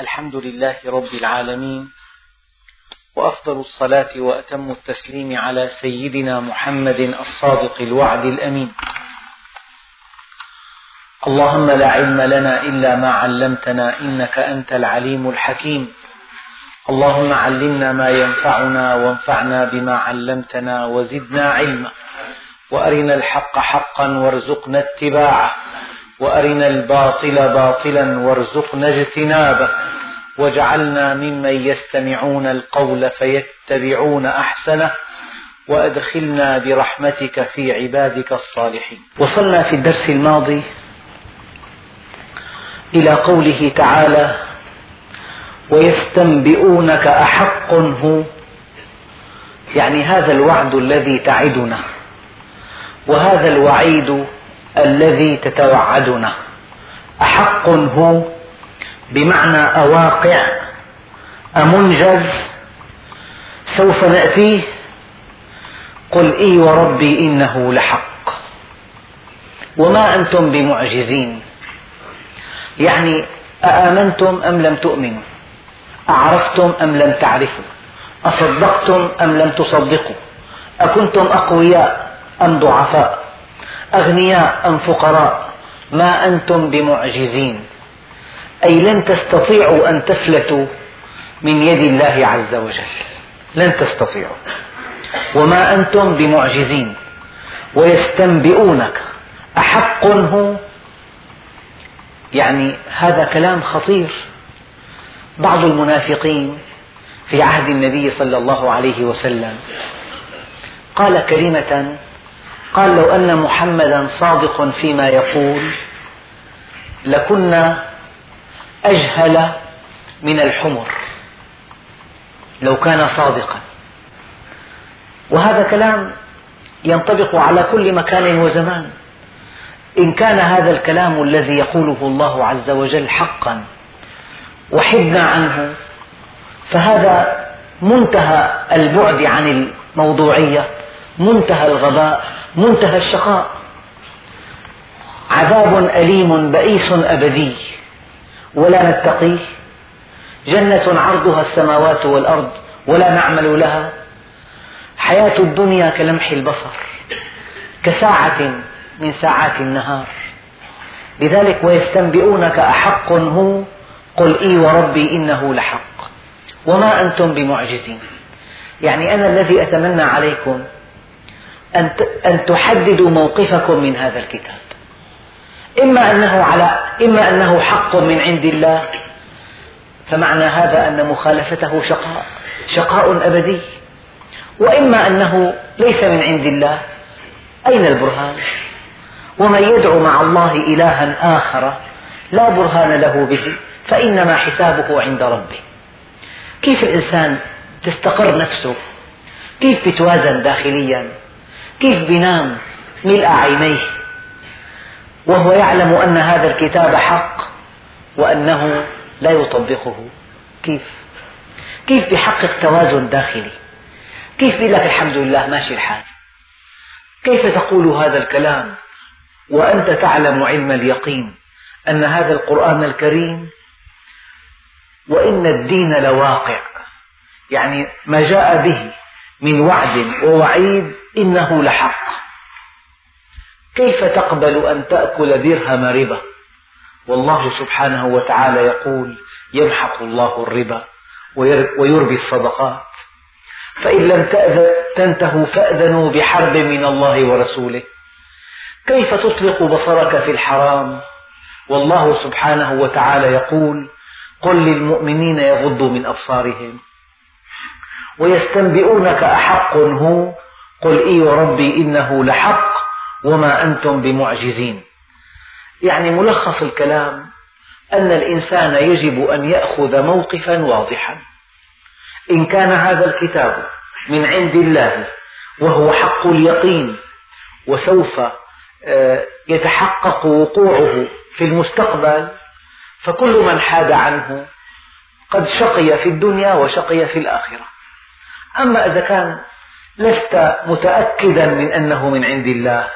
الحمد لله رب العالمين وأفضل الصلاة وأتم التسليم على سيدنا محمد الصادق الوعد الأمين. اللهم لا علم لنا إلا ما علمتنا إنك أنت العليم الحكيم. اللهم علمنا ما ينفعنا وانفعنا بما علمتنا وزدنا علما. وأرنا الحق حقا وارزقنا اتباعه. وأرنا الباطل باطلا وارزقنا اجتنابه. واجعلنا ممن يستمعون القول فيتبعون أحسنه. وأدخلنا برحمتك في عبادك الصالحين. وصلنا في الدرس الماضي إلى قوله تعالى ويستنبئونك أحق هو. يعني هذا الوعد الذي تعدنا. وهذا الوعيد الذي تتوعدنا. أحق هو بمعنى أواقع أمنجز سوف نأتيه قل إي وربي إنه لحق. وما أنتم بمعجزين. يعني أآمنتم أم لم تؤمنوا؟ أعرفتم أم لم تعرفوا؟ أصدقتم أم لم تصدقوا؟ أكنتم أقوياء أم ضعفاء؟ أغنياء أم فقراء. ما أنتم بمعجزين. أي لن تستطيعوا أن تفلتوا من يد الله عز وجل. لن تستطيعوا. وما أنتم بمعجزين. ويستنبئونك. أحق هو. يعني هذا كلام خطير. بعض المنافقين في عهد النبي صلى الله عليه وسلم قال كلمة قال لو أن محمدا صادق فيما يقول لكنا أجهل من الحمر لو كان صادقا. وهذا كلام ينطبق على كل مكان وزمان. إن كان هذا الكلام الذي يقوله الله عز وجل حقا وحدنا عنه فهذا منتهى البعد عن الموضوعية منتهى الغباء منتهى الشقاء. عذاب أليم بئيس أبدي. ولا نتقيه جنة عرضها السماوات والأرض ولا نعمل لها. حياة الدنيا كلمح البصر. كساعة من ساعات النهار. لذلك ويستنبئونك أحق هو. قل إي وربي إنه لحق. وما أنتم بمعجزين. يعني أنا الذي أتمنى عليكم أن تحددوا موقفكم من هذا الكتاب. إما أنه على إما أنه حق من عند الله فمعنى هذا أن مخالفته شقاء شقاء أبدي. وإما أنه ليس من عند الله أين البرهان؟ ومن يدعو مع الله إلها آخر لا برهان له به فإنما حسابه عند ربه. كيف الإنسان تستقر نفسه؟ كيف يتوازن داخليا؟ كيف بينام ملء عينيه وهو يعلم أن هذا الكتاب حق وأنه لا يطبقه. كيف؟ كيف بيحقق توازن داخلي كيف بيقول لك الحمد لله ماشي الحال؟ كيف تقول هذا الكلام وأنت تعلم علم اليقين أن هذا القرآن الكريم؟ وإن الدين لواقع يعني ما جاء به من وعد ووعيد إنه لحق. كيف تقبل أن تأكل درهم ربا؟ والله سبحانه وتعالى يقول يمحق الله الربا ويربي الصدقات. فإن لم تنتهوا فأذنوا بحرب من الله ورسوله. كيف تطلق بصرك في الحرام؟ والله سبحانه وتعالى يقول قل للمؤمنين يغضوا من أبصارهم. ويستنبئونك أحق هو. قل إي وربي إنه لحق وما أنتم بمعجزين. يعني ملخص الكلام أن الإنسان يجب أن يأخذ موقفا واضحا. إن كان هذا الكتاب من عند الله وهو حق اليقين وسوف آه، يتحقق وقوعه في المستقبل فكل من حاد عنه قد شقي في الدنيا وشقي في الآخرة. أما إذا كان لست متأكدا من أنه من عند الله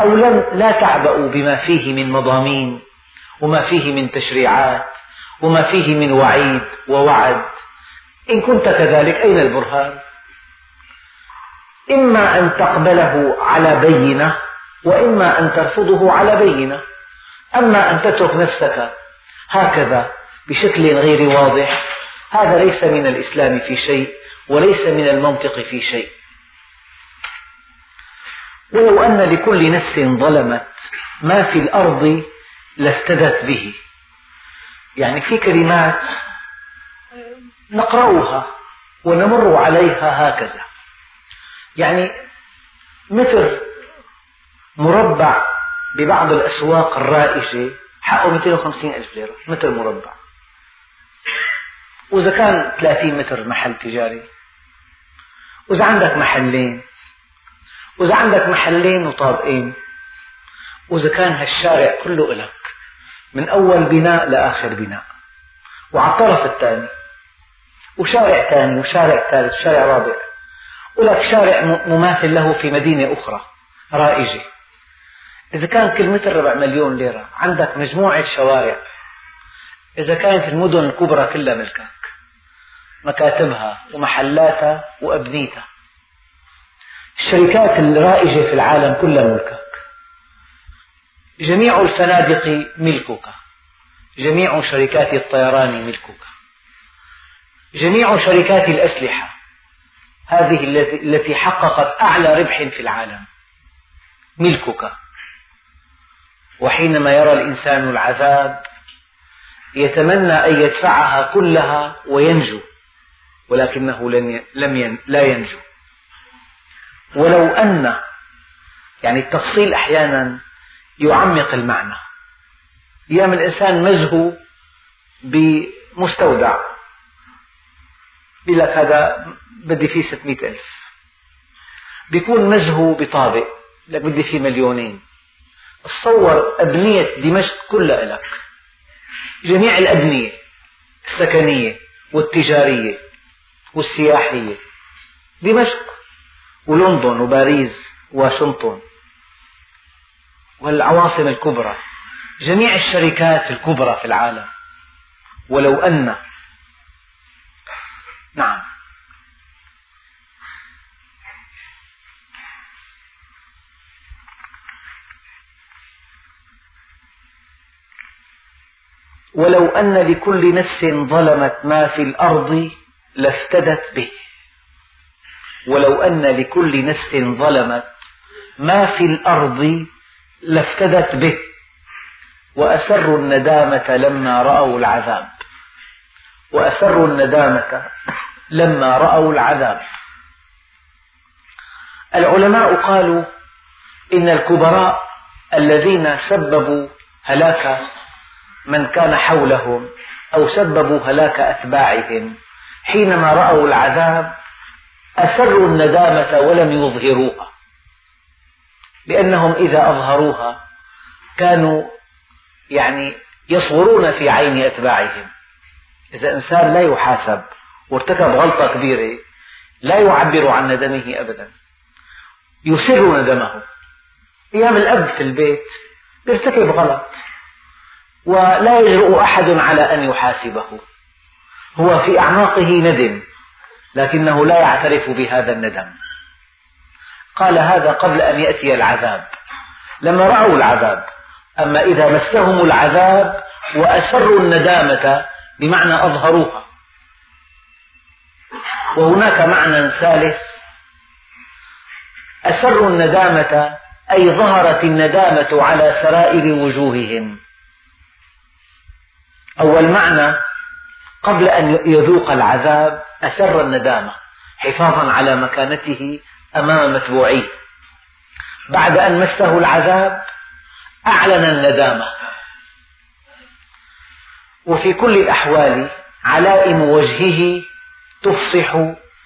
أو لم لا تعبأ بما فيه من مضامين وما فيه من تشريعات وما فيه من وعيد ووعد إن كنت كذلك أين البرهان؟ إما أن تقبله على بينة وإما أن ترفضه على بينة. أما أن تترك نفسك هكذا بشكل غير واضح هذا ليس من الإسلام في شيء. وليس من المنطق في شيء. ولو أن لكل نفس ظلمت ما في الأرض لافتدت به. يعني في كلمات نقرأها ونمر عليها هكذا. يعني مثل مربع ببعض الأسواق الرائجة حقه 250 ألف ليرة متر مربع. وإذا كان 30 متر محل تجاري وإذا عندك محلين وإذا عندك محلين وطابقين وإذا كان هالشارع كله إلك من أول بناء لآخر بناء وعلى الطرف الثاني وشارع ثاني وشارع ثالث وشارع رابع ولك شارع مماثل له في مدينة أخرى رائجة. إذا كان كل متر ربع مليون ليرة عندك مجموعة شوارع. إذا كانت المدن الكبرى كلها ملكك مكاتبها ومحلاتها وأبنيتها. الشركات الرائجة في العالم كلها ملكك. جميع الفنادق ملكك. جميع شركات الطيران ملكك. جميع شركات الأسلحة. هذه التي حققت أعلى ربح في العالم. ملكك. وحينما يرى الإنسان العذاب يتمنى أن يدفعها كلها وينجو. ولكنه لم لا ينجو. ولو أن يعني التفصيل أحيانا يعمق المعنى. أيام الإنسان مزهو بمستودع. بيقول لك هذا بدي فيه 600 ألف. بيكون مزهو بطابق. لك بدي فيه مليونين. تصور أبنية دمشق كلها لك. جميع الأبنية السكنية والتجارية. والسياحية. دمشق ولندن وباريس وواشنطن والعواصم الكبرى. جميع الشركات الكبرى في العالم. ولو أن نعم. ولو أن لكل نفس ظلمت ما في الأرض لافتدت به. ولو أن لكل نفس ظلمت ما في الأرض لافتدت به. وأسروا الندامة لما رأوا العذاب. وأسروا الندامة لما رأوا العذاب. العلماء قالوا إن الكبراء الذين سببوا هلاك من كان حولهم أو سببوا هلاك أتباعهم حينما رأوا العذاب أسروا الندامة ولم يظهروها لأنهم إذا أظهروها كانوا يعني يصغرون في عين أتباعهم. إذا إنسان لا يحاسب وارتكب غلطة كبيرة لا يعبر عن ندمه أبدا. يسر ندمه. أيام الأب في البيت يرتكب غلط ولا يجرؤ أحد على أن يحاسبه. هو في أعماقه ندم لكنه لا يعترف بهذا الندم. قال هذا قبل أن يأتي العذاب. لما رأوا العذاب أما إذا مسهم العذاب وأسروا الندامة بمعنى أظهروها. وهناك معنى ثالث أسروا الندامة أي ظهرت الندامة على سرائر وجوههم. أول معنى قبل أن يذوق العذاب أسر الندامة حفاظا على مكانته أمام متبوعيه بعد أن مسه العذاب أعلن الندامة. وفي كل الأحوال علائم وجهه تفصح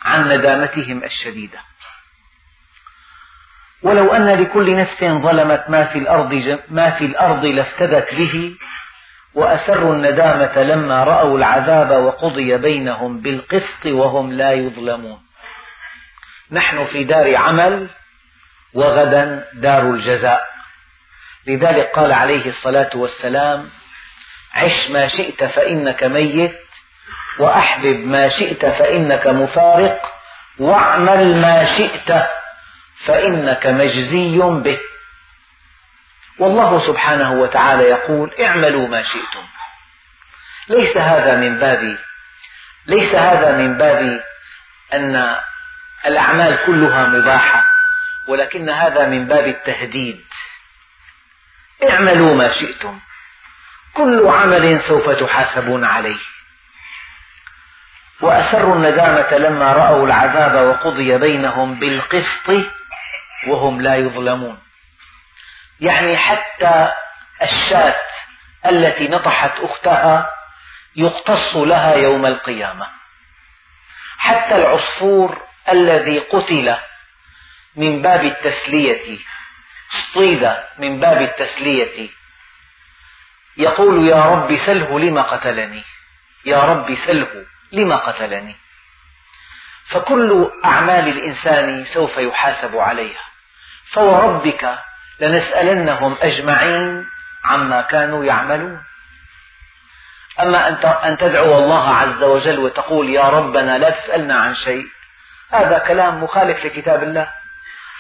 عن ندامتهم الشديدة. ولو أن لكل نفس ظلمت ما في الأرض ما في الأرض لافتدت به وأسروا الندامة لما رأوا العذاب وقضي بينهم بالقسط وهم لا يظلمون. نحن في دار عمل وغدا دار الجزاء. لذلك قال عليه الصلاة والسلام عش ما شئت فإنك ميت وأحبب ما شئت فإنك مفارق واعمل ما شئت فإنك مجزي به. والله سبحانه وتعالى يقول اعملوا ما شئتم. ليس هذا من باب ليس هذا من باب أن الأعمال كلها مباحة ولكن هذا من باب التهديد. اعملوا ما شئتم. كل عمل سوف تحاسبون عليه. وأسروا الندامة لما رأوا العذاب وقضي بينهم بالقسط وهم لا يظلمون. يعني حتى الشاة التي نطحت أختها يقتص لها يوم القيامة. حتى العصفور الذي قتل من باب التسلية اصطيد من باب التسلية يقول يا رب سله لما قتلني يا رب سله لما قتلني. فكل أعمال الإنسان سوف يحاسب عليها. فوربك لنسألنهم أجمعين عما كانوا يعملون. أما أن تدعو الله عز وجل وتقول يا ربنا لا تسألنا عن شيء هذا كلام مخالف لكتاب الله.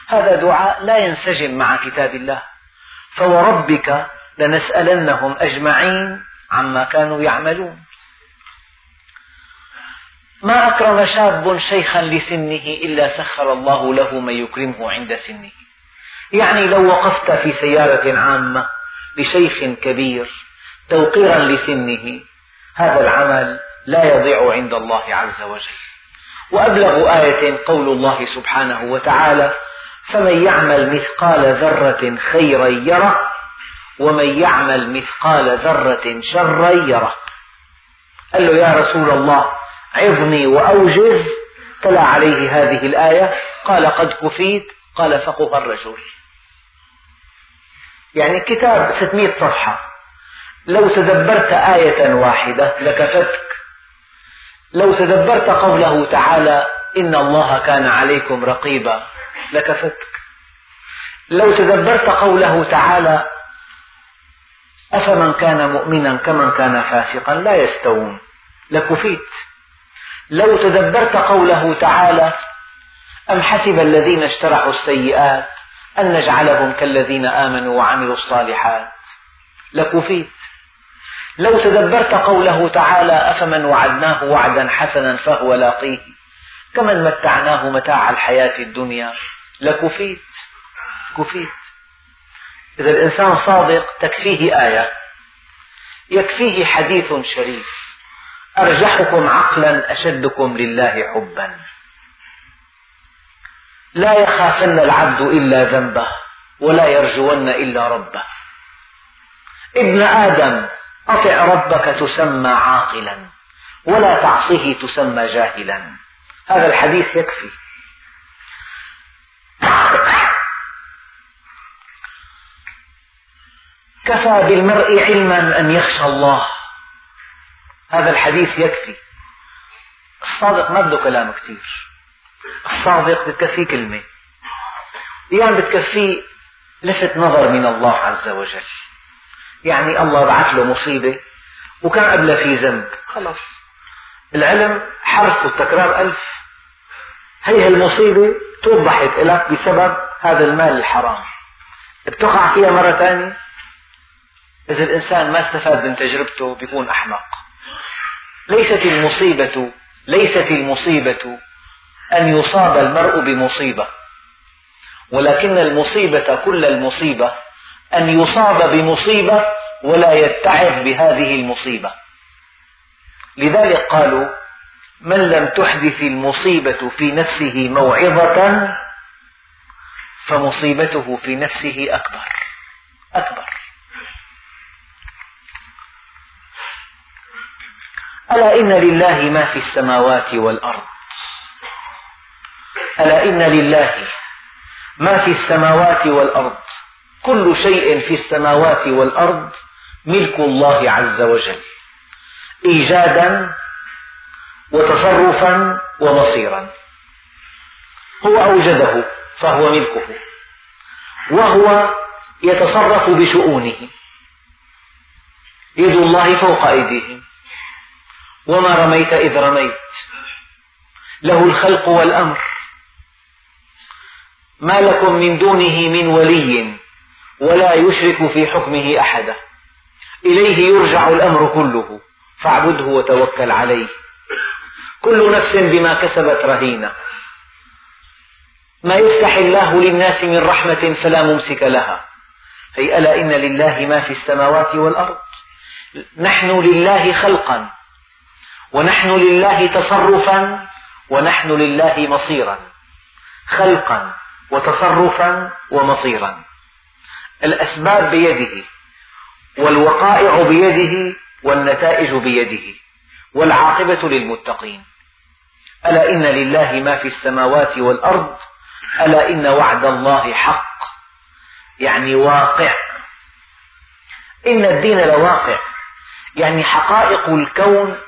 هذا دعاء لا ينسجم مع كتاب الله. فوربك لنسألنهم أجمعين عما كانوا يعملون. ما أكرم شاب شيخا لسنه إلا سخر الله له من يكرمه عند سنه. يعني لو وقفت في سيارة عامة لشيخ كبير توقيرا لسنه هذا العمل لا يضيع عند الله عز وجل. وأبلغ آية قول الله سبحانه وتعالى فمن يعمل مثقال ذرة خيرا يره ومن يعمل مثقال ذرة شرا يره. قال له يا رسول الله عظني وأوجز. تلا عليه هذه الآية قال قد كفيت قال فقه الرجل. يعني كتاب 600 صفحة. لو تدبرت آية واحدة لكفتك لو تدبرت قوله تعالى إن الله كان عليكم رقيبا لكفتك. لو تدبرت قوله تعالى أفمن كان مؤمنا كمن كان فاسقا لا يستوون. لكفيت. لو تدبرت قوله تعالى أم حسب الذين اشترحوا السيئات أن نجعلهم كالذين آمنوا وعملوا الصالحات. لكفيت لو تدبرت قوله تعالى أفمن وعدناه وعدا حسنا فهو لاقيه. كمن متعناه متاع الحياة الدنيا. لكفيت كفيت إذا الإنسان صادق تكفيه آية. يكفيه حديث شريف. أرجحكم عقلا أشدكم لله حبا. لا يخافن العبد إلا ذنبه ولا يرجون إلا ربه. ابن آدم أطع ربك تسمى عاقلا ولا تعصه تسمى جاهلا. هذا الحديث يكفي. كفى بالمرء علما أن يخشى الله. هذا الحديث يكفي. الصادق ما بده كلام كثير الصادق بتكفيه كلمة. يعني بتكفيه لفت نظر من الله عز وجل. يعني الله بعث له مصيبة وكان قبل في ذنب. خلص العلم حرف والتكرار ألف. هي المصيبة توضحت لك بسبب هذا المال الحرام. بتقع فيها مرة ثانية إذا الإنسان ما استفاد من تجربته بيكون أحمق. ليست المصيبة ليست المصيبة أن يصاب المرء بمصيبة ولكن المصيبة كل المصيبة أن يصاب بمصيبة ولا يتعظ بهذه المصيبة. لذلك قالوا من لم تحدث المصيبة في نفسه موعظة فمصيبته في نفسه أكبر أكبر. ألا إن لله ما في السماوات والأرض؟ ألا إن لله ما في السماوات والأرض كل شيء في السماوات والأرض ملك الله عز وجل إيجادا وتصرفا ومصيرا. هو أوجده فهو ملكه وهو يتصرف بشؤونه يد الله فوق أيديهم وما رميت إذ رميت له الخلق والأمر. ما لكم من دونه من ولي ولا يشرك في حكمه أحدا. إليه يرجع الأمر كله فاعبده وتوكل عليه. كل نفس بما كسبت رهينة. ما يفتح الله للناس من رحمة فلا ممسك لها. أي ألا إن لله ما في السماوات والأرض؟ نحن لله خلقا ونحن لله تصرفا ونحن لله مصيرا. خلقا. وتصرفا ومصيرا. الأسباب بيده والوقائع بيده والنتائج بيده والعاقبة للمتقين. ألا إن لله ما في السماوات والأرض؟ ألا إن وعد الله حق؟ يعني واقع. إن الدين لواقع. يعني حقائق الكون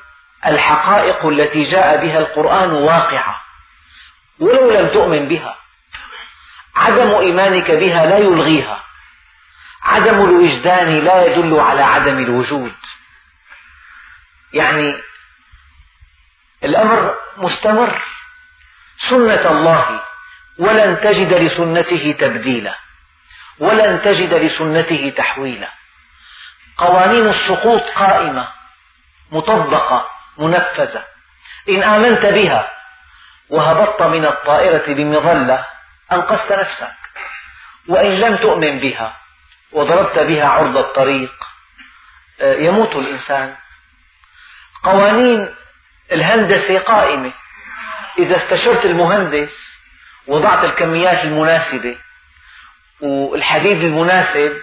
الحقائق التي جاء بها القرآن واقعة. ولو لم تؤمن بها عدم إيمانك بها لا يلغيها. عدم الوجدان لا يدل على عدم الوجود. يعني الأمر مستمر. سنة الله ولن تجد لسنته تبديلا ولن تجد لسنته تحويلا. قوانين السقوط قائمة مطبقة منفذة. إن آمنت بها وهبطت من الطائرة بمظلة أنقذت نفسك. وإن لم تؤمن بها وضربت بها عرض الطريق آه، يموت الإنسان. قوانين الهندسة قائمة. إذا استشرت المهندس وضعت الكميات المناسبة والحديد المناسب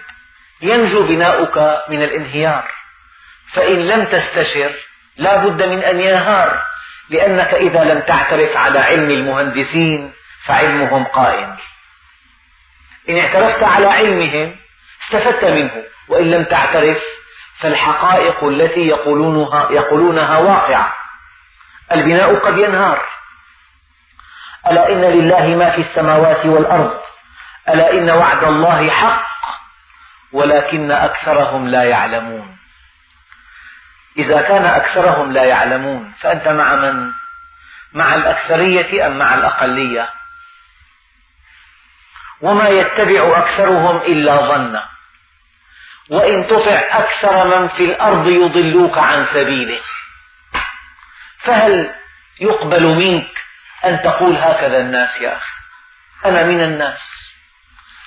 ينجو بناؤك من الانهيار. فإن لم تستشر لا بد من أن ينهار لأنك إذا لم تعترف على علم المهندسين فعلمهم قائم. إن اعترفت على علمهم استفدت منه. وإن لم تعترف فالحقائق التي يقولونها, يقولونها واقعة. البناء قد ينهار. ألا إن لله ما في السماوات والأرض؟ ألا إن وعد الله حق؟ ولكن أكثرهم لا يعلمون. إذا كان أكثرهم لا يعلمون فأنت مع من؟ مع الأكثرية أم مع الأقلية؟ وما يتبع أكثرهم إلا ظنا وإن تطع أكثر من في الأرض يضلوك عن سبيله. فهل يقبل منك أن تقول هكذا الناس يا أخي؟ أنا من الناس.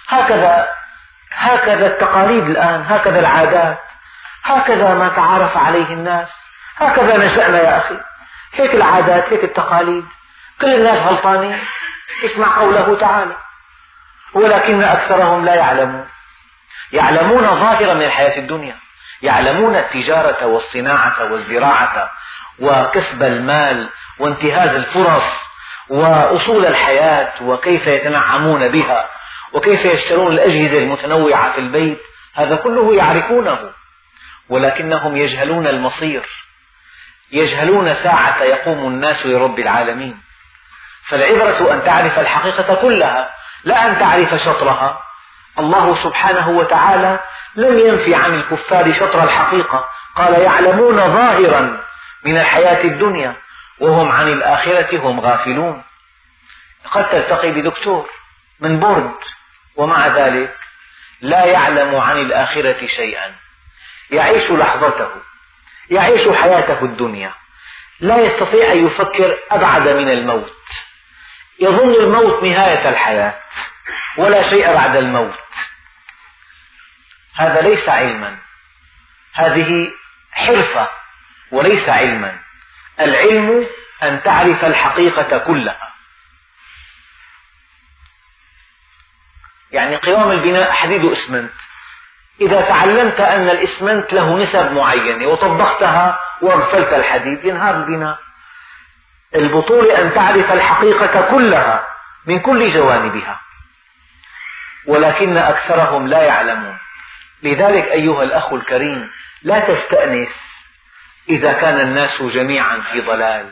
هكذا هكذا التقاليد الآن هكذا العادات هكذا ما تعارف عليه الناس هكذا نشأنا يا أخي. هيك العادات هيك التقاليد. كل الناس غلطانين. اسمع قوله تعالى. ولكن أكثرهم لا يعلمون. يعلمون ظاهرا من الحياة الدنيا. يعلمون التجارة والصناعة والزراعة وكسب المال وانتهاز الفرص وأصول الحياة وكيف يتنعمون بها وكيف يشترون الأجهزة المتنوعة في البيت. هذا كله يعرفونه. ولكنهم يجهلون المصير. يجهلون ساعة يقوم الناس لرب العالمين. فالعبرة أن تعرف الحقيقة كلها لا أن تعرف شطرها. الله سبحانه وتعالى لم ينفي عن الكفار شطر الحقيقة. قال يعلمون ظاهرا من الحياة الدنيا وهم عن الآخرة هم غافلون. قد تلتقي بدكتور من بورد ومع ذلك لا يعلم عن الآخرة شيئا. يعيش لحظته يعيش حياته الدنيا. لا يستطيع أن يفكر أبعد من الموت. يظن الموت نهاية الحياة ولا شيء بعد الموت. هذا ليس علما. هذه حرفة وليس علما. العلم أن تعرف الحقيقة كلها. يعني قوام البناء حديد وإسمنت. إذا تعلمت أن الإسمنت له نسب معينة وطبختها وأغفلت الحديد ينهار البناء. البطولة أن تعرف الحقيقة كلها من كل جوانبها. ولكن أكثرهم لا يعلمون. لذلك أيها الأخ الكريم لا تستأنس إذا كان الناس جميعا في ضلال.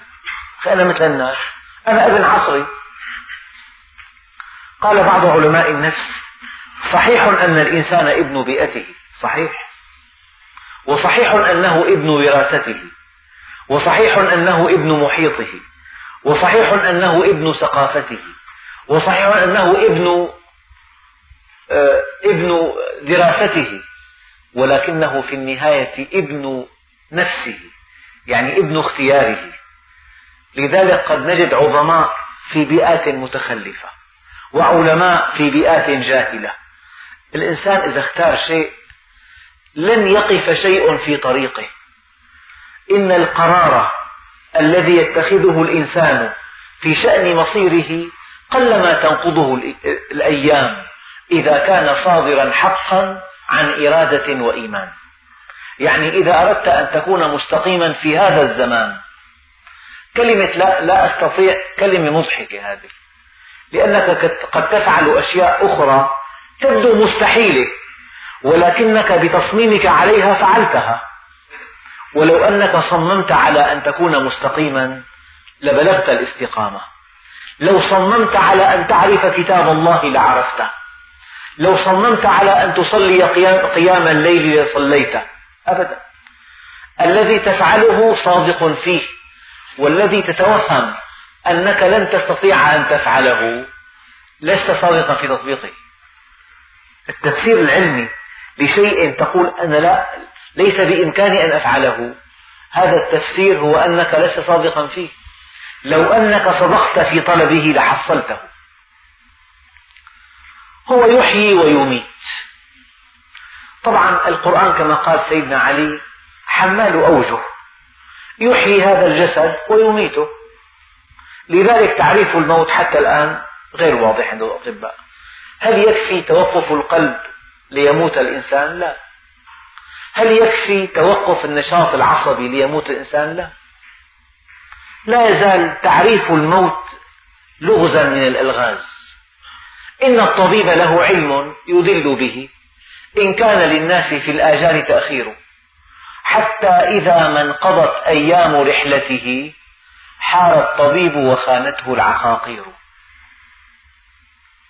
فأنا مثل الناس. أنا ابن عصري. قال بعض علماء النفس صحيح أن الإنسان ابن بيئته. صحيح. وصحيح أنه ابن وراثته. وصحيح أنه ابن محيطه وصحيح أنه ابن ثقافته وصحيح أنه ابن آه، ابن دراسته ولكنه في النهاية ابن نفسه يعني ابن اختياره. لذلك قد نجد عظماء في بيئات متخلفة وعلماء في بيئات جاهلة. الإنسان إذا اختار شيء لن يقف شيء في طريقه. إن القرار الذي يتخذه الإنسان في شأن مصيره قلما تنقضه الأيام إذا كان صادرا حقا عن إرادة وإيمان. يعني إذا أردت أن تكون مستقيما في هذا الزمان كلمة لا, لا أستطيع كلمة مضحكة هذه. لأنك قد تفعل أشياء أخرى تبدو مستحيلة ولكنك بتصميمك عليها فعلتها. ولو أنك صممت على أن تكون مستقيما لبلغت الاستقامة. لو صممت على أن تعرف كتاب الله لعرفته. لو صممت على أن تصلي قيام, الليل لصليت أبدا. الذي تفعله صادق فيه. والذي تتوهم أنك لن تستطيع أن تفعله لست صادقا في تطبيقه. التفسير العلمي لشيء تقول أنا لا ليس بإمكاني أن أفعله. هذا التفسير هو أنك لست صادقا فيه. لو أنك صدقت في طلبه لحصلته. هو يحيي ويميت. طبعا القرآن كما قال سيدنا علي حمال أوجه. يحيي هذا الجسد ويميته. لذلك تعريف الموت حتى الآن غير واضح عند الأطباء. هل يكفي توقف القلب ليموت الإنسان؟ لا. هل يكفي توقف النشاط العصبي ليموت الإنسان؟ لا. لا يزال تعريف الموت لغزا من الألغاز. إن الطبيب له علم يدل به إن كان للناس في الآجال تأخير. حتى إذا ما انقضت أيام رحلته حار الطبيب وخانته العقاقير.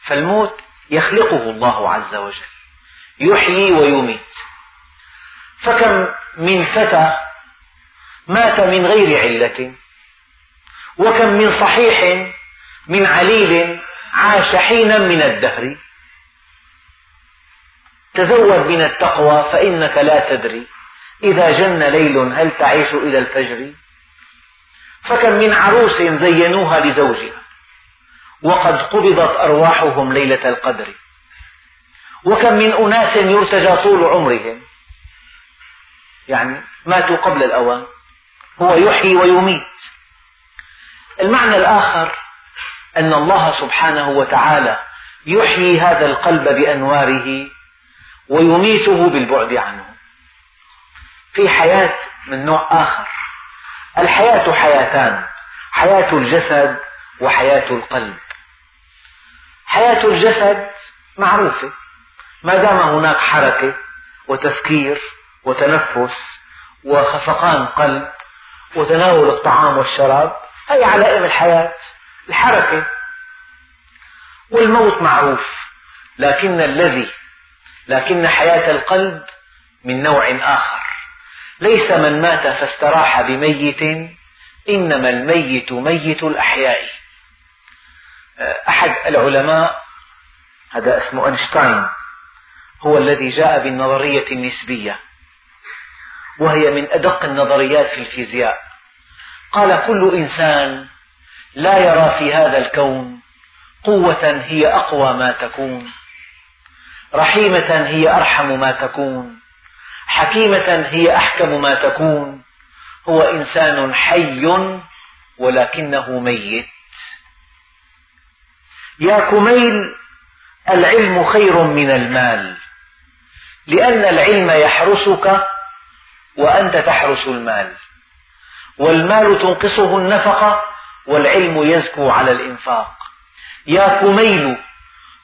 فالموت يخلقه الله عز وجل. يحيي ويميت. فكم من فتى مات من غير علة وكم من صحيح من عليل عاش حينا من الدهر. تزود من التقوى فإنك لا تدري إذا جن ليل هل تعيش إلى الفجر. فكم من عروس زينوها لزوجها وقد قبضت أرواحهم ليلة القدر. وكم من أناس يرتجى طول عمرهم يعني ماتوا قبل الأوان هو يحيي ويميت. المعنى الآخر أن الله سبحانه وتعالى يحيي هذا القلب بأنواره ويميته بالبعد عنه. في حياة من نوع آخر. الحياة حياتان حياة الجسد وحياة القلب. حياة الجسد معروفة. ما دام هناك حركة وتفكير وتنفس وخفقان قلب وتناول الطعام والشراب هي علائم الحياة الحركة والموت معروف. لكن الذي لكن حياة القلب من نوع آخر. ليس من مات فاستراح بميت إنما الميت ميت الأحياء. أحد العلماء هذا اسمه أينشتاين هو الذي جاء بالنظرية النسبية. وهي من أدق النظريات في الفيزياء. قال كل إنسان لا يرى في هذا الكون قوة هي أقوى ما تكون رحيمة هي أرحم ما تكون حكيمة هي أحكم ما تكون. هو إنسان حي ولكنه ميت. يا كميل العلم خير من المال لأن العلم يحرسك وأنت تحرس المال. والمال تنقصه النفقة والعلم يزكو على الإنفاق. يا كميل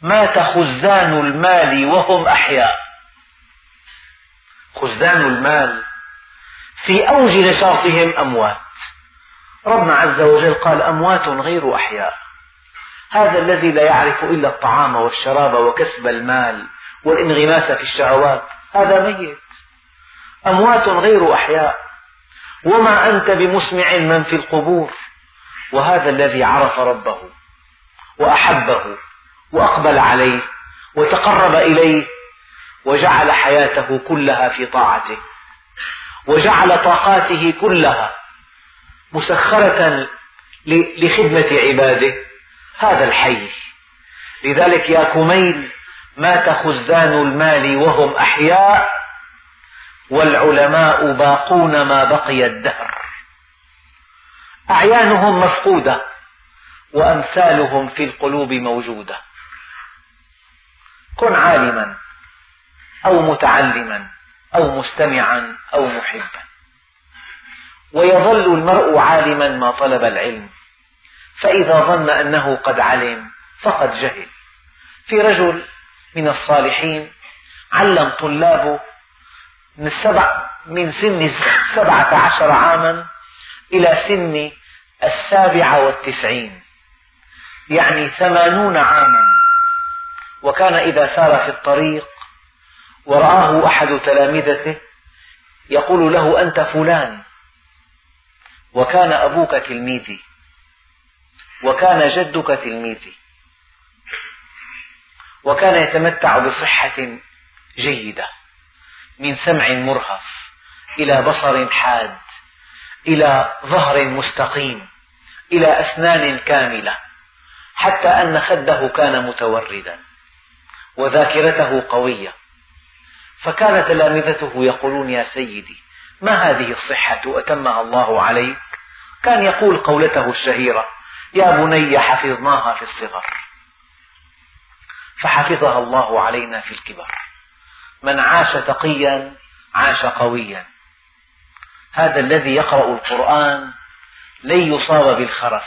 مات خزان المال وهم أحياء؟ خزان المال في أوج نشاطهم أموات. ربنا عز وجل قال أموات غير أحياء. هذا الذي لا يعرف إلا الطعام والشراب وكسب المال والانغماس في الشهوات. هذا ميت. أموات غير أحياء. وما أنت بمسمع من في القبور. وهذا الذي عرف ربه وأحبه وأقبل عليه وتقرب إليه وجعل حياته كلها في طاعته وجعل طاقاته كلها مسخرة لخدمة عباده. هذا الحي. لذلك يا كميل مات خزان المال وهم أحياء. والعلماء باقون ما بقي الدهر. أعيانهم مفقودة وأمثالهم في القلوب موجودة. كن عالما أو متعلما أو مستمعا أو محبا. ويظل المرء عالما ما طلب العلم فإذا ظن أنه قد علم فقد جهل. في رجل من الصالحين علم طلابه من السبع من سن سبعة عشر عاما إلى سن السابعة والتسعين. يعني ثمانون عاما. وكان إذا سار في الطريق ورآه أحد تلامذته يقول له أنت فلان. وكان أبوك تلميذي. وكان جدك تلميذي. وكان يتمتع بصحة جيدة. من سمع مرهف إلى بصر حاد إلى ظهر مستقيم إلى أسنان كاملة حتى أن خده كان متوردا وذاكرته قوية. فكان تلامذته يقولون يا سيدي ما هذه الصحة؟ أتمها الله عليك؟ كان يقول قولته الشهيرة يا بني حفظناها في الصغر. فحفظها الله علينا في الكبر. من عاش تقيا عاش قويا. هذا الذي يقرأ القرآن لن يصاب بالخرف.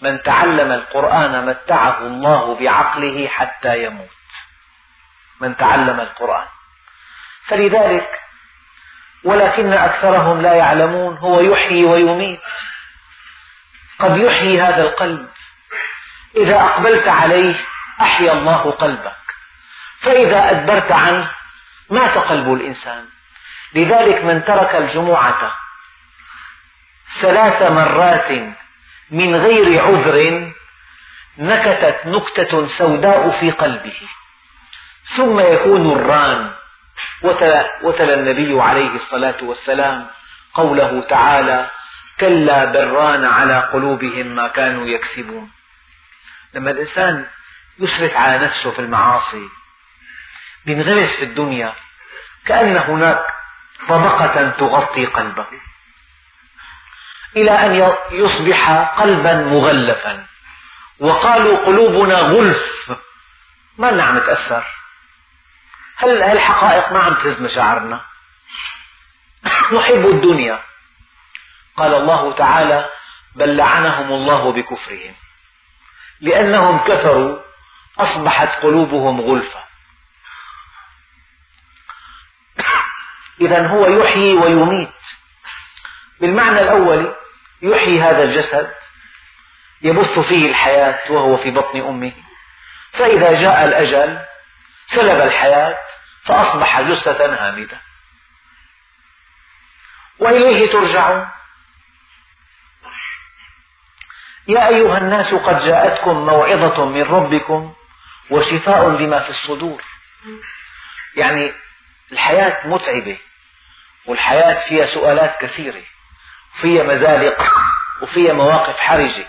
من تعلم القرآن متعه الله بعقله حتى يموت. من تعلم القرآن. فلذلك ولكن أكثرهم لا يعلمون هو يحيي ويميت. قد يحيي هذا القلب. إذا أقبلت عليه أحيا الله قلبك فإذا أدبرت عنه مات قلب الإنسان. لذلك من ترك الجمعة ثلاث مرات من غير عذر نكتت نكتة سوداء في قلبه. ثم يكون الران. وتلا, النبي عليه الصلاة والسلام قوله تعالى كلا بران على قلوبهم ما كانوا يكسبون. لما الإنسان يسرف على نفسه في المعاصي بينغمس في الدنيا كأن هناك طبقة تغطي قلبه. إلى أن يصبح قلبا مغلفا. وقالوا قلوبنا غلف. ما عم نتأثر. هل هالحقائق ما عم تهز مشاعرنا؟ نحب الدنيا. قال الله تعالى بل لعنهم الله بكفرهم. لأنهم كفروا أصبحت قلوبهم غلفة إذا هو يحيي ويميت. بالمعنى الأول يحيي هذا الجسد يبث فيه الحياة وهو في بطن أمه. فإذا جاء الأجل سلب الحياة فأصبح جثة هامدة وإليه ترجعون. يا أيها الناس قد جاءتكم موعظة من ربكم وشفاء لما في الصدور. يعني الحياة متعبة والحياة فيها سؤالات كثيرة وفيها مزالق وفيها مواقف حرجة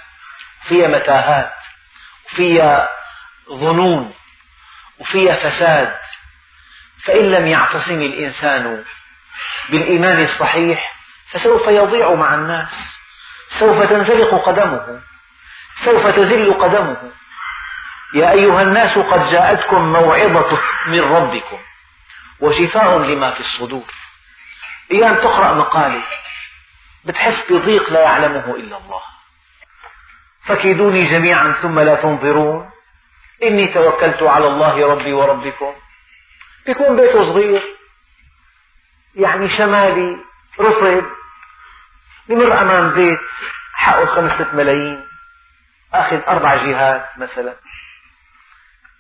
وفيها متاهات وفيها ظنون وفيها فساد. فإن لم يعتصم الإنسان بالإيمان الصحيح فسوف يضيع مع الناس سوف تنزلق قدمه سوف تزل قدمه. يا أيها الناس قد جاءتكم موعظة من ربكم. وشفاء لما في الصدور. أيام تقرأ مقالة بتحس بضيق لا يعلمه إلا الله. فكيدوني جميعا ثم لا تنظرون. إني توكلت على الله ربي وربكم. بيكون بيته صغير يعني شمالي رطب بمر أمام بيت حقه خمسة ملايين. أخذ أربع جهات مثلا.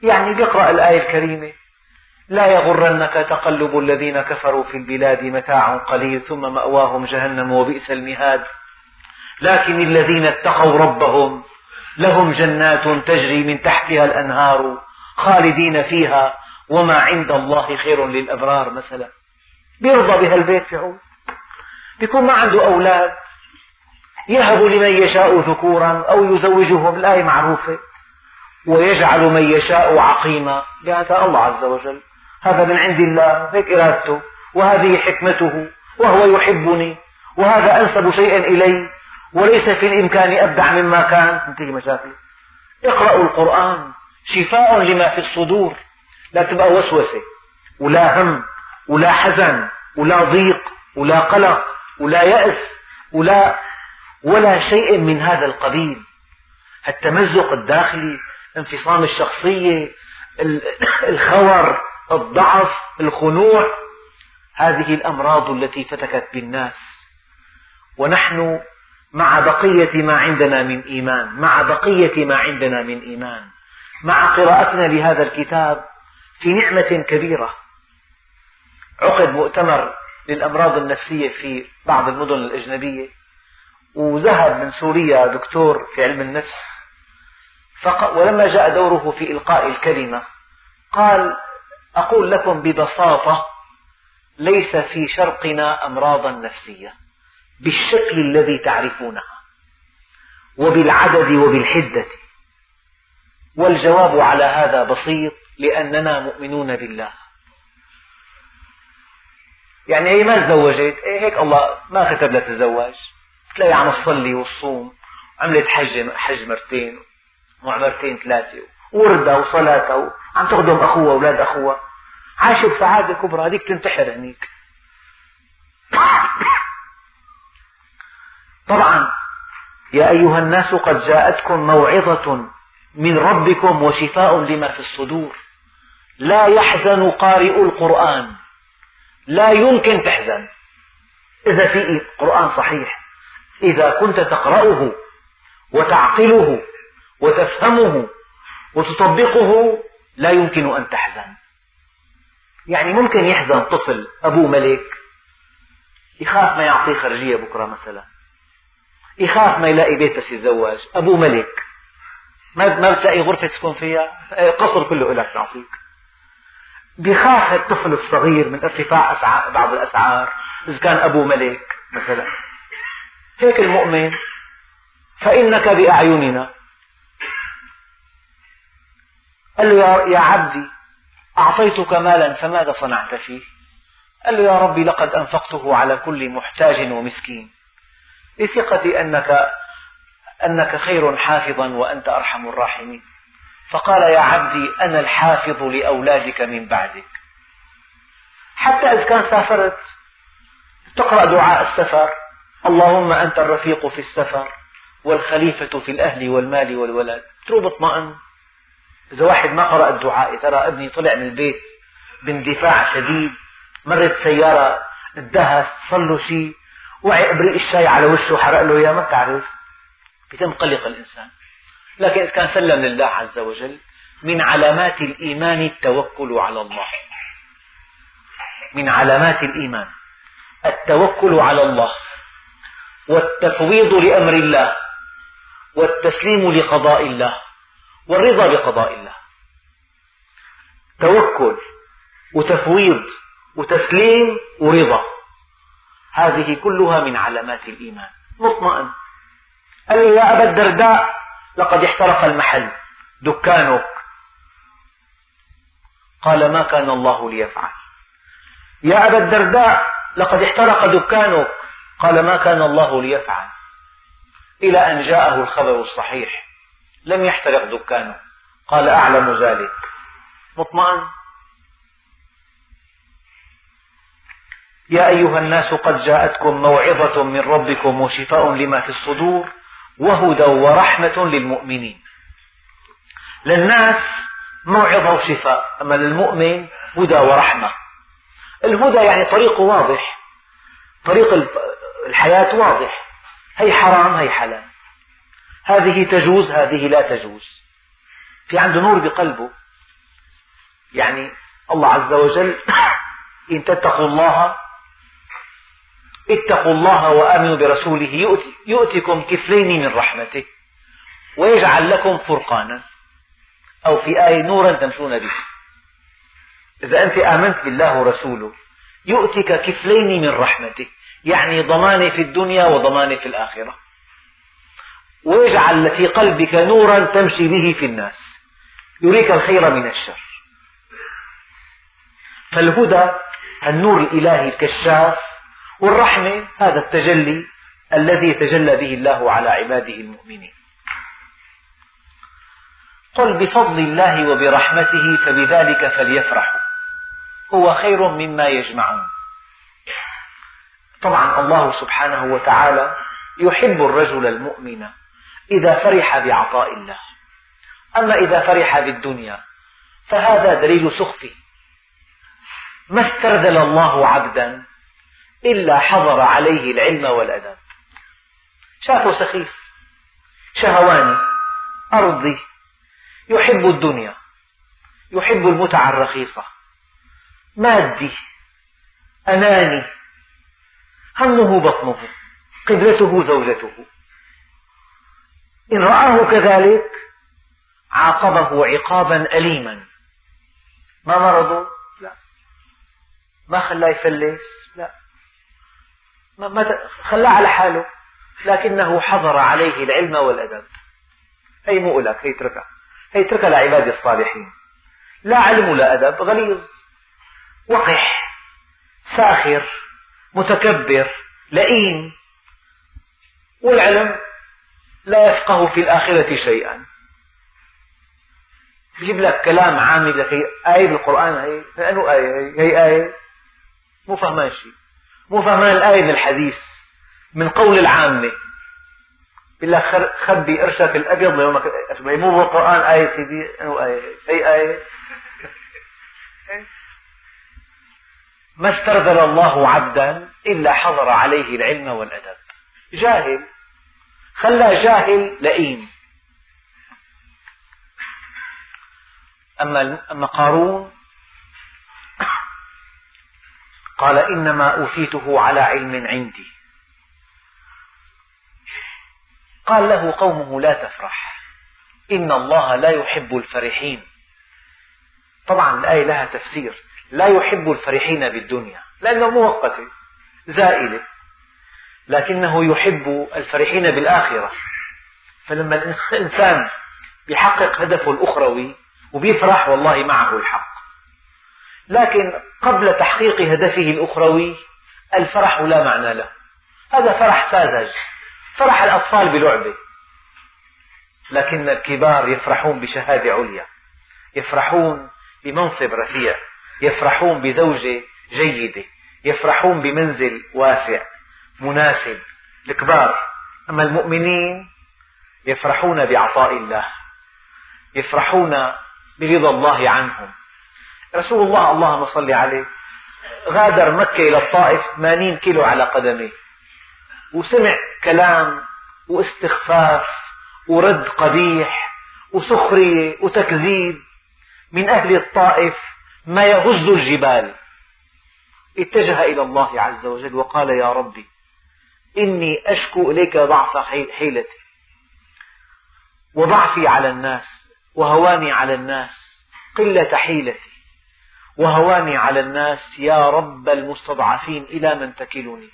يعني بيقرأ الآية الكريمة. لا يغرنك تقلب الذين كفروا في البلاد متاع قليل ثم مأواهم جهنم وبئس المهاد. لكن الذين اتقوا ربهم لهم جنات تجري من تحتها الأنهار خالدين فيها وما عند الله خير للأبرار مثلا. بيرضى بهالبيت يعود. بيكون ما عنده أولاد. يهب لمن يشاء ذكورا أو يزوجهم الآية معروفة. ويجعل من يشاء عقيما. بهذا الله عز وجل هذا من عند الله هيك إرادته وهذه حكمته وهو يحبني وهذا أنسب شيئا إلي وليس في الإمكان أبدع مما كان. تنتهي مشاكل. اقرأوا القرآن شفاء لما في الصدور. لا تبقى وسوسة ولا هم ولا حزن ولا ضيق ولا قلق ولا يأس ولا ولا شيء من هذا القبيل. التمزق الداخلي انفصام الشخصية الخور الضعف الخنوع هذه الأمراض التي فتكت بالناس. ونحن مع بقية ما عندنا من إيمان مع بقية ما عندنا من إيمان. مع قراءتنا لهذا الكتاب في نعمة كبيرة. عقد مؤتمر للأمراض النفسية في بعض المدن الأجنبية وذهب من سوريا دكتور في علم النفس. ولما جاء دوره في إلقاء الكلمة قال أقول لكم ببساطة ليس في شرقنا أمراضا نفسية بالشكل الذي تعرفونها وبالعدد وبالحدة. والجواب على هذا بسيط لأننا مؤمنون بالله. يعني هي ما تزوجت؟ إيه هيك الله ما كتب لها تتزوج. تلاقي عم تصلي وتصوم عملت حج حج مرتين وعمرتين ثلاثة. وردة وصلاة عم تخدم أخوها وأولاد أخوها عايشة بسعادة كبرى هذيك تنتحر هنيك طبعا يا أيها الناس قد جاءتكم موعظة من ربكم وشفاء لما في الصدور. لا يحزن قارئ القرآن. لا يمكن تحزن. إذا في قرآن صحيح. إذا كنت تقرأه وتعقله وتفهمه وتطبقه لا يمكن أن تحزن. يعني ممكن يحزن طفل أبوه ملك يخاف ما يعطيه خرجية بكرة مثلا يخاف ما يلاقي بيت بس يتزوج أبوه ملك ما ما بتلاقي غرفة تسكن فيها قصر كله لك نعطيك بيخاف الطفل الصغير من ارتفاع أسعار بعض الأسعار إذا كان أبوه ملك مثلا. هيك المؤمن فإنك بأعيننا قال له يا عبدي أعطيتك مالا فماذا صنعت فيه؟ قال له يا ربي لقد أنفقته على كل محتاج ومسكين. لثقتي أنك أنك خير حافظا وأنت أرحم الراحمين. فقال يا عبدي أنا الحافظ لأولادك من بعدك. حتى إذا كان سافرت تقرأ دعاء السفر اللهم أنت الرفيق في السفر والخليفة في الأهل والمال والولد تروح اطمئن. إذا واحد ما قرأ الدعاء ترى ابني طلع من البيت باندفاع شديد مرت سيارة اندهس صار له شيء وعي إبريق الشاي على وشه حرق له إياه ما تعرف بيتم قلق الإنسان. لكن إذا كان سلم لله عز وجل من علامات الإيمان التوكل على الله. من علامات الإيمان. التوكل على الله والتفويض لأمر الله والتسليم لقضاء الله. والرضا بقضاء الله. توكل وتفويض وتسليم ورضا. هذه كلها من علامات الإيمان. مطمئن. قال له يا أبا الدرداء لقد احترق المحل. دكانك. قال ما كان الله ليفعل. يا أبا الدرداء لقد احترق دكانك. قال ما كان الله ليفعل. إلى أن جاءه الخبر الصحيح. لم يحترق دكانه. قال أعلم ذلك. مطمئن؟ يا أيها الناس قد جاءتكم موعظة من ربكم وشفاء لما في الصدور وهدى ورحمة للمؤمنين. للناس موعظة وشفاء أما للمؤمن هدى ورحمة. الهدى يعني طريقه واضح. طريق الحياة واضح. هي حرام هي حلال. هذه تجوز هذه لا تجوز. في عنده نور بقلبه. يعني الله عز وجل إن تتقوا الله اتقوا الله وآمنوا برسوله يؤتكم كفلين من رحمته ويجعل لكم فرقانا. أو في آية نورا تمشون به. إذا أنت آمنت بالله ورسوله يؤتك كفلين من رحمته. يعني ضمان في الدنيا وضمان في الآخرة. ويجعل في قلبك نورا تمشي به في الناس. يريك الخير من الشر. فالهدى النور الإلهي الكشاف والرحمة هذا التجلي الذي يتجلى به الله على عباده المؤمنين. قل بفضل الله وبرحمته فبذلك فليفرحوا هو خير مما يجمعون. طبعا الله سبحانه وتعالى يحب الرجل المؤمن. إذا فرح بعطاء الله. أما إذا فرح بالدنيا فهذا دليل سخفه ما استرذل الله عبدا إلا حضر عليه العلم والأدب. شافه سخيف شهواني أرضي يحب الدنيا يحب المتعة الرخيصة. مادي أناني همه بطنه قبلته زوجته. إن رآه كذلك عاقبه عقابا أليما. ما مرضه؟ لا. ما خلاه يفلس؟ لا. ما خلاه على حاله. لكنه حضر عليه العلم والأدب. هي مو لك هي اتركها هي اتركها لعباد الصالحين. لا علم ولا أدب غليظ. وقح. ساخر. متكبر. لئيم. والعلم لا يفقه في الآخرة شيئا. يجيب لك كلام عام لك آية بالقرآن هي لأنه آية هي, آية. مو فهمان شيء. مو فهمان الآية من الحديث من قول العامة. بيقول لك خبي قرشك الأبيض ليومك الأسود مو بالقرآن آية سيدي أنه آية. هي آية؟ ما استرذل الله عبدا إلا حضر عليه العلم والأدب. جاهل. خلى جاهل لئيم. أما أما قارون قال إنما أوتيته على علم عندي. قال له قومه لا تفرح إن الله لا يحب الفرحين. طبعا الآية لها تفسير لا يحب الفرحين بالدنيا لأنه مؤقتة زائلة لكنه يحب الفرحين بالآخرة. فلما الإنسان يحقق هدفه الأخروي وبيفرح والله معه الحق. لكن قبل تحقيق هدفه الأخروي الفرح لا معنى له. هذا فرح ساذج فرح الأطفال بلعبة. لكن الكبار يفرحون بشهادة عليا. يفرحون بمنصب رفيع. يفرحون بزوجة جيدة. يفرحون بمنزل واسع. مناسب الكبار أما المؤمنين يفرحون بعطاء الله يفرحون برضا الله عنهم. رسول الله اللهم صل عليه غادر مكة إلى الطائف 80 كيلو على قدميه. وسمع كلام واستخفاف ورد قبيح وسخرية وتكذيب. من أهل الطائف ما يهز الجبال. اتجه إلى الله عز وجل وقال يا ربي إني أشكو إليك ضعف حيلتي. وضعفي على الناس وهواني على الناس قلة حيلتي. وهواني على الناس يا رب المستضعفين إلى من تكلني؟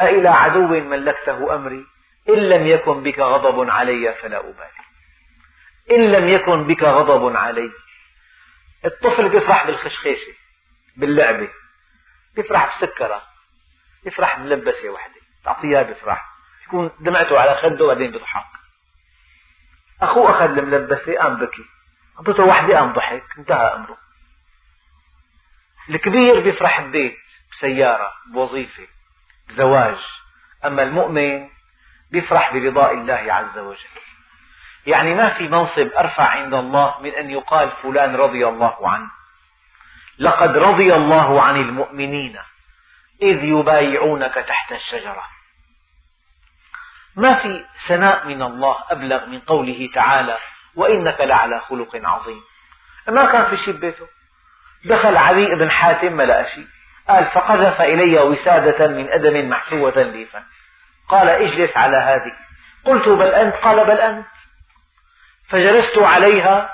أإلى عدو ملكته أمري؟ إن لم يكن بك غضب علي فلا أبالي. إن لم يكن بك غضب علي. الطفل بيفرح بالخشخيشة باللعبة بيفرح بسكرة بيفرح بملبسة وحدة. تعطيه بيفرح يكون دمعته على خده وبعدين بيضحك. أخوه أخذ الملبسة قام بكي. أعطته وحدة قام ضحك. انتهى أمره. الكبير بيفرح ببيت بسيارة بوظيفة بزواج. أما المؤمن بيفرح برضاء الله عز وجل. يعني ما في منصب أرفع عند الله من أن يقال فلان رضي الله عنه. لقد رضي الله عن المؤمنين إذ يبايعونك تحت الشجرة. ما في ثناء من الله أبلغ من قوله تعالى وإنك لعلى خلق عظيم. ما كان في شيء ببيته؟ دخل علي بن حاتم ما لقى شيء. قال فقذف إلي وسادة من أدم محسوة ليفا قال اجلس على هذه. قلت بل أنت؟ قال بل أنت. فجلست عليها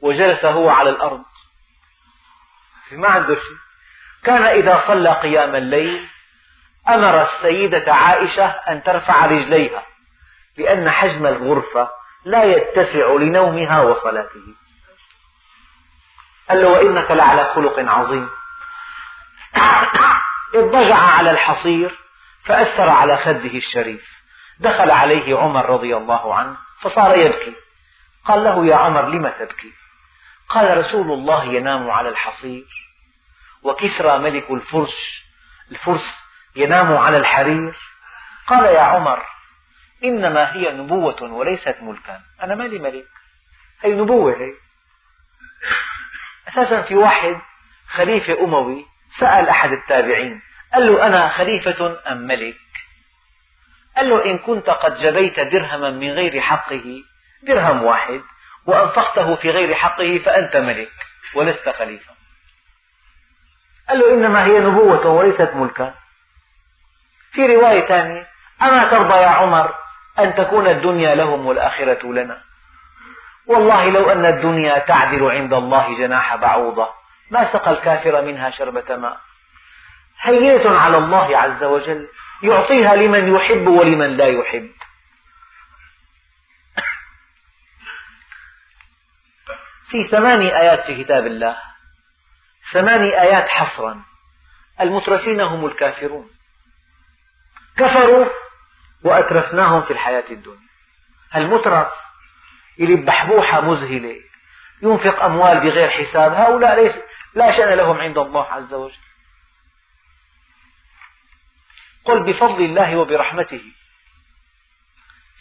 وجلس هو على الأرض. ما عنده شيء. كان إذا صلى قيام الليل أمر السيدة عائشة أن ترفع رجليها لأن حجم الغرفة لا يتسع لنومها وصلاته. قال له وإنك لعلى خلق عظيم. اضطجع على الحصير فأثر على خده الشريف. دخل عليه عمر رضي الله عنه فصار يبكي. قال له يا عمر لم تبكي؟ قال رسول الله ينام على الحصير. وكسرى ملك الفرس الفرس ينام على الحرير. قال يا عمر إنما هي نبوة وليست ملكا. أنا مالي ملك؟ هي نبوة هي؟ أساسا في واحد خليفة أموي سأل أحد التابعين قال له أنا خليفة أم ملك؟ قال له إن كنت قد جبيت درهما من غير حقه درهم واحد وأنفقته في غير حقه فأنت ملك ولست خليفة. قال له إنما هي نبوة وليست ملكا. في رواية ثانية أما ترضى يا عمر أن تكون الدنيا لهم والآخرة لنا؟ والله لو أن الدنيا تعدل عند الله جناح بعوضة ما سقى الكافر منها شربة ماء؟ هينة على الله عز وجل يعطيها لمن يحب ولمن لا يحب. في ثماني آيات في كتاب الله ثماني آيات حصرا المترفين هم الكافرون. كفروا وأترفناهم في الحياة الدنيا. المترف اللي بحبوحة مذهلة ينفق أموال بغير حساب هؤلاء ليس لا شأن لهم عند الله عز وجل. قل بفضل الله وبرحمته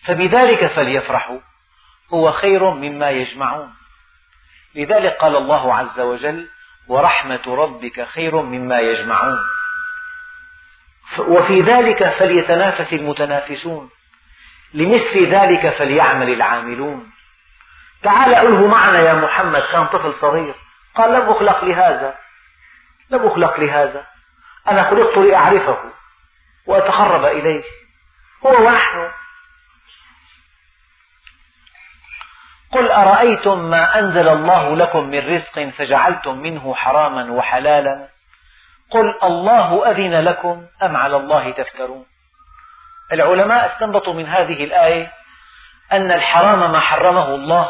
فبذلك فليفرحوا هو خير مما يجمعون. لذلك قال الله عز وجل ورحمة ربك خير مما يجمعون. وفي ذلك فليتنافس المتنافسون. لمثل ذلك فليعمل العاملون. تعال أله معنا يا محمد كان طفل صغير. قال لم أخلق لهذا. لم أخلق لهذا. أنا خلقت لأعرفه وأتقرب إليه. هو ونحن قل أرأيتم ما أنزل الله لكم من رزق فجعلتم منه حراما وحلالا. قل الله أذن لكم أم على الله تفترون. العلماء استنبطوا من هذه الآية أن الحرام ما حرمه الله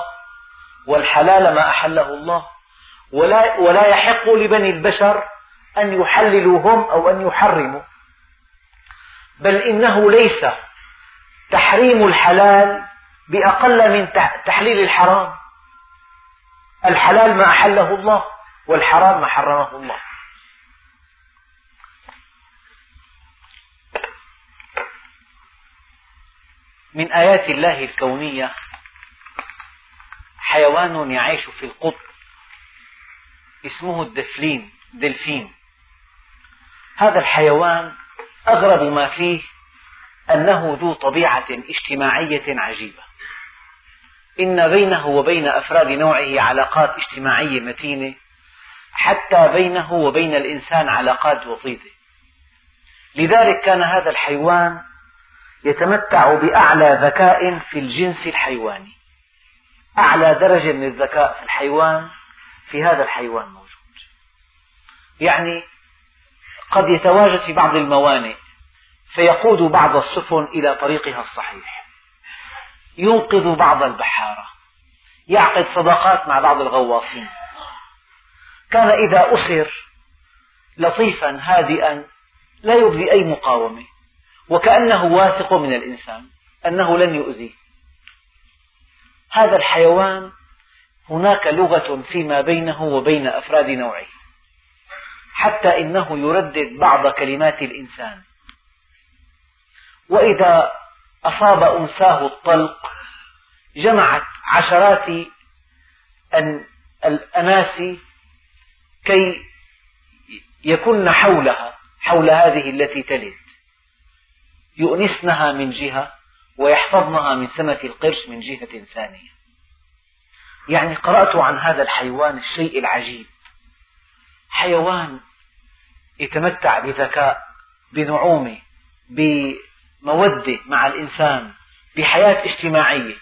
والحلال ما أحله الله. ولا, ولا يحق لبني البشر أن يحللوا هم أو أن يحرموا. بل إنه ليس تحريم الحلال بأقل من تحليل الحرام. الحلال ما أحله الله والحرام ما حرمه الله. من آيات الله الكونية حيوان يعيش في القطب. اسمه الدفلين دلفين. هذا الحيوان أغرب ما فيه أنه ذو طبيعة اجتماعية عجيبة. إن بينه وبين أفراد نوعه علاقات اجتماعية متينة حتى بينه وبين الإنسان علاقات وطيدة لذلك كان هذا الحيوان يتمتع بأعلى ذكاء في الجنس الحيواني. أعلى درجة من الذكاء في الحيوان في هذا الحيوان موجود. يعني قد يتواجد في بعض الموانئ فيقود بعض السفن إلى طريقها الصحيح. ينقذ بعض البحارة. يعقد صداقات مع بعض الغواصين. كان إذا أسر لطيفا هادئا لا يبدي أي مقاومة. وكأنه واثق من الإنسان أنه لن يؤذيه. هذا الحيوان هناك لغة فيما بينه وبين أفراد نوعه. حتى إنه يردد بعض كلمات الإنسان. وإذا أصاب أنثاه الطلق جمعت عشرات الأناس كي يكن حولها حول هذه التي تلد. يؤنسنها من جهة ويحفظنها من سمة القرش من جهة ثانية. يعني قرأت عن هذا الحيوان الشيء العجيب. حيوان يتمتع بذكاء بنعومة بمودة مع الإنسان بحياة اجتماعية.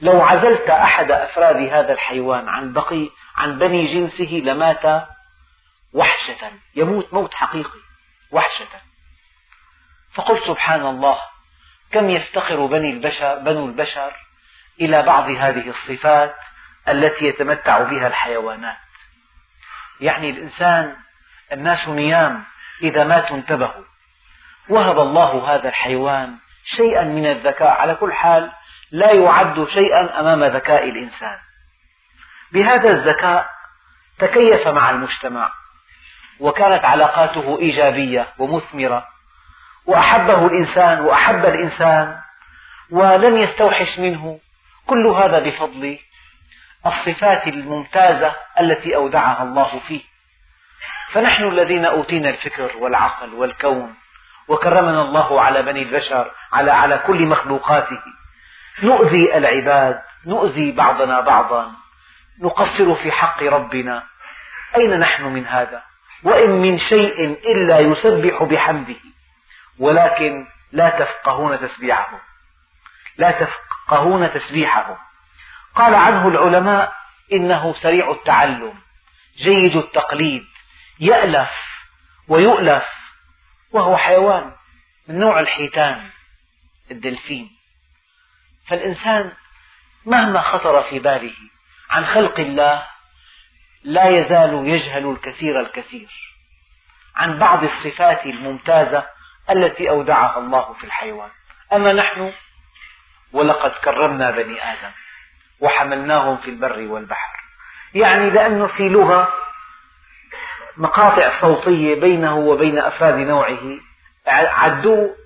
لو عزلت أحد أفراد هذا الحيوان عن بقي عن بني جنسه لمات وحشة. يموت موت حقيقي وحشة. فقلت سبحان الله كم يفتقر بني البشر بنو البشر إلى بعض هذه الصفات التي يتمتع بها الحيوانات. يعني الإنسان الناس نيام إذا ماتوا انتبهوا. وهب الله هذا الحيوان شيئا من الذكاء. على كل حال لا يعد شيئا أمام ذكاء الإنسان. بهذا الذكاء تكيف مع المجتمع وكانت علاقاته إيجابية ومثمرة. وأحبه الإنسان وأحب الإنسان ولم يستوحش منه. كل هذا بفضل الصفات الممتازة التي أودعها الله فيه. فنحن الذين أوتينا الفكر والعقل والكون وكرمنا الله على بني البشر على على كل مخلوقاته. نؤذي العباد نؤذي بعضنا بعضا. نقصر في حق ربنا. أين نحن من هذا؟ وإن من شيء إلا يسبح بحمده. ولكن لا تفقهون تسبيحه. لا تفقهون تسبيحه. قال عنه العلماء إنه سريع التعلم جيد التقليد يألف ويؤلف وهو حيوان من نوع الحيتان الدلفين. فالإنسان مهما خطر في باله عن خلق الله لا يزال يجهل الكثير الكثير. عن بعض الصفات الممتازة التي أودعها الله في الحيوان. أما نحن ولقد كرمنا بني آدم وحملناهم في البر والبحر. يعني لأنه في لغة مقاطع صوتية بينه وبين أفراد نوعه عدوه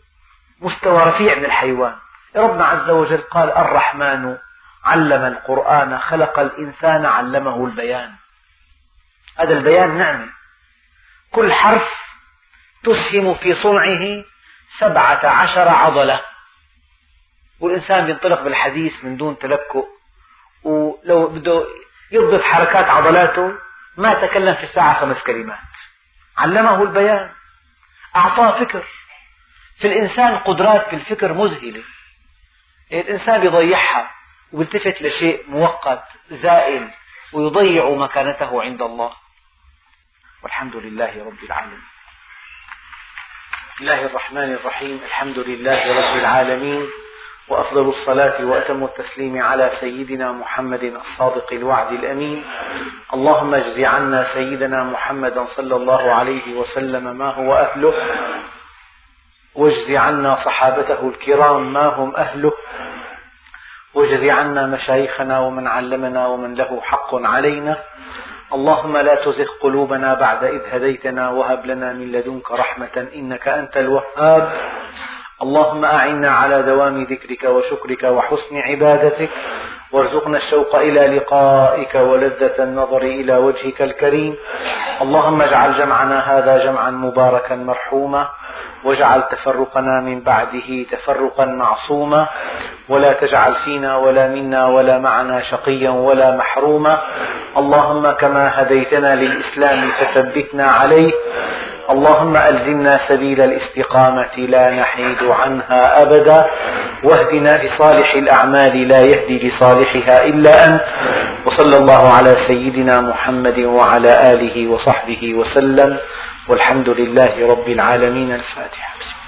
مستوى رفيع من الحيوان. ربنا عز وجل قال الرحمن علم القرآن خلق الإنسان علمه البيان. هذا البيان نعمة. كل حرف تسهم في صنعه سبعة عشر عضلة. والإنسان ينطلق بالحديث من دون تلكؤ ولو بده يضبط حركات عضلاته ما تكلم في الساعة خمس كلمات. علمه البيان أعطاه فكر. في الإنسان قدرات في الفكر مذهلة. الإنسان يضيعها ويلتفت لشيء مؤقت زائل ويضيع مكانته عند الله. والحمد لله رب العالمين. بسم الله الرحمن الرحيم. الحمد لله رب العالمين وأفضل الصلاة وأتم التسليم على سيدنا محمد الصادق الوعد الأمين. اللهم اجز عنا سيدنا محمدا صلى الله عليه وسلم ما هو أهله واجز عنا صحابته الكرام ما هم أهله واجز عنا مشايخنا ومن علمنا ومن له حق علينا. اللهم لا تزغ قلوبنا بعد إذ هديتنا وهب لنا من لدنك رحمة إنك أنت الوهاب. اللهم أعنا على دوام ذكرك وشكرك وحسن عبادتك. وارزقنا الشوق إلى لقائك ولذة النظر إلى وجهك الكريم. اللهم اجعل جمعنا هذا جمعا مباركا مرحوما. واجعل تفرقنا من بعده تفرقا معصوما. ولا تجعل فينا ولا منا ولا معنا شقيا ولا محروما. اللهم كما هديتنا للإسلام فثبتنا عليه. اللهم ألزمنا سبيل الاستقامة لا نحيد عنها أبدا واهدنا لصالح الأعمال لا يهدي لصالحها إلا أنت. وصلى الله على سيدنا محمد وعلى آله وصحبه وسلم والحمد لله رب العالمين. الفاتحة.